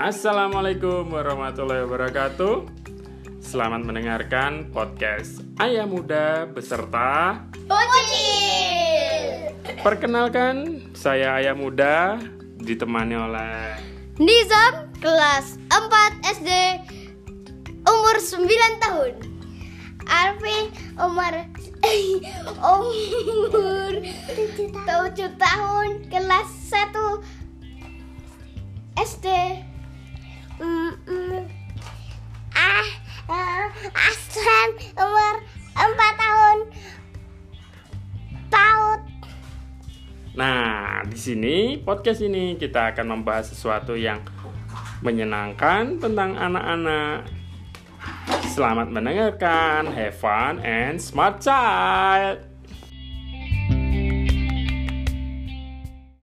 Assalamualaikum warahmatullahi wabarakatuh. Selamat mendengarkan podcast Ayah Muda beserta Bocil Perkenalkan, saya Ayah Muda ditemani oleh Nizam kelas 4 SD umur 9 tahun Alvin umur umur 7 tahun kelas 1 SD. Ah uh, Aslan umur 4 tahun PAUD Nah, di sini podcast ini kita akan membahas sesuatu yang menyenangkan tentang anak-anak. Selamat mendengarkan, have fun and smart child.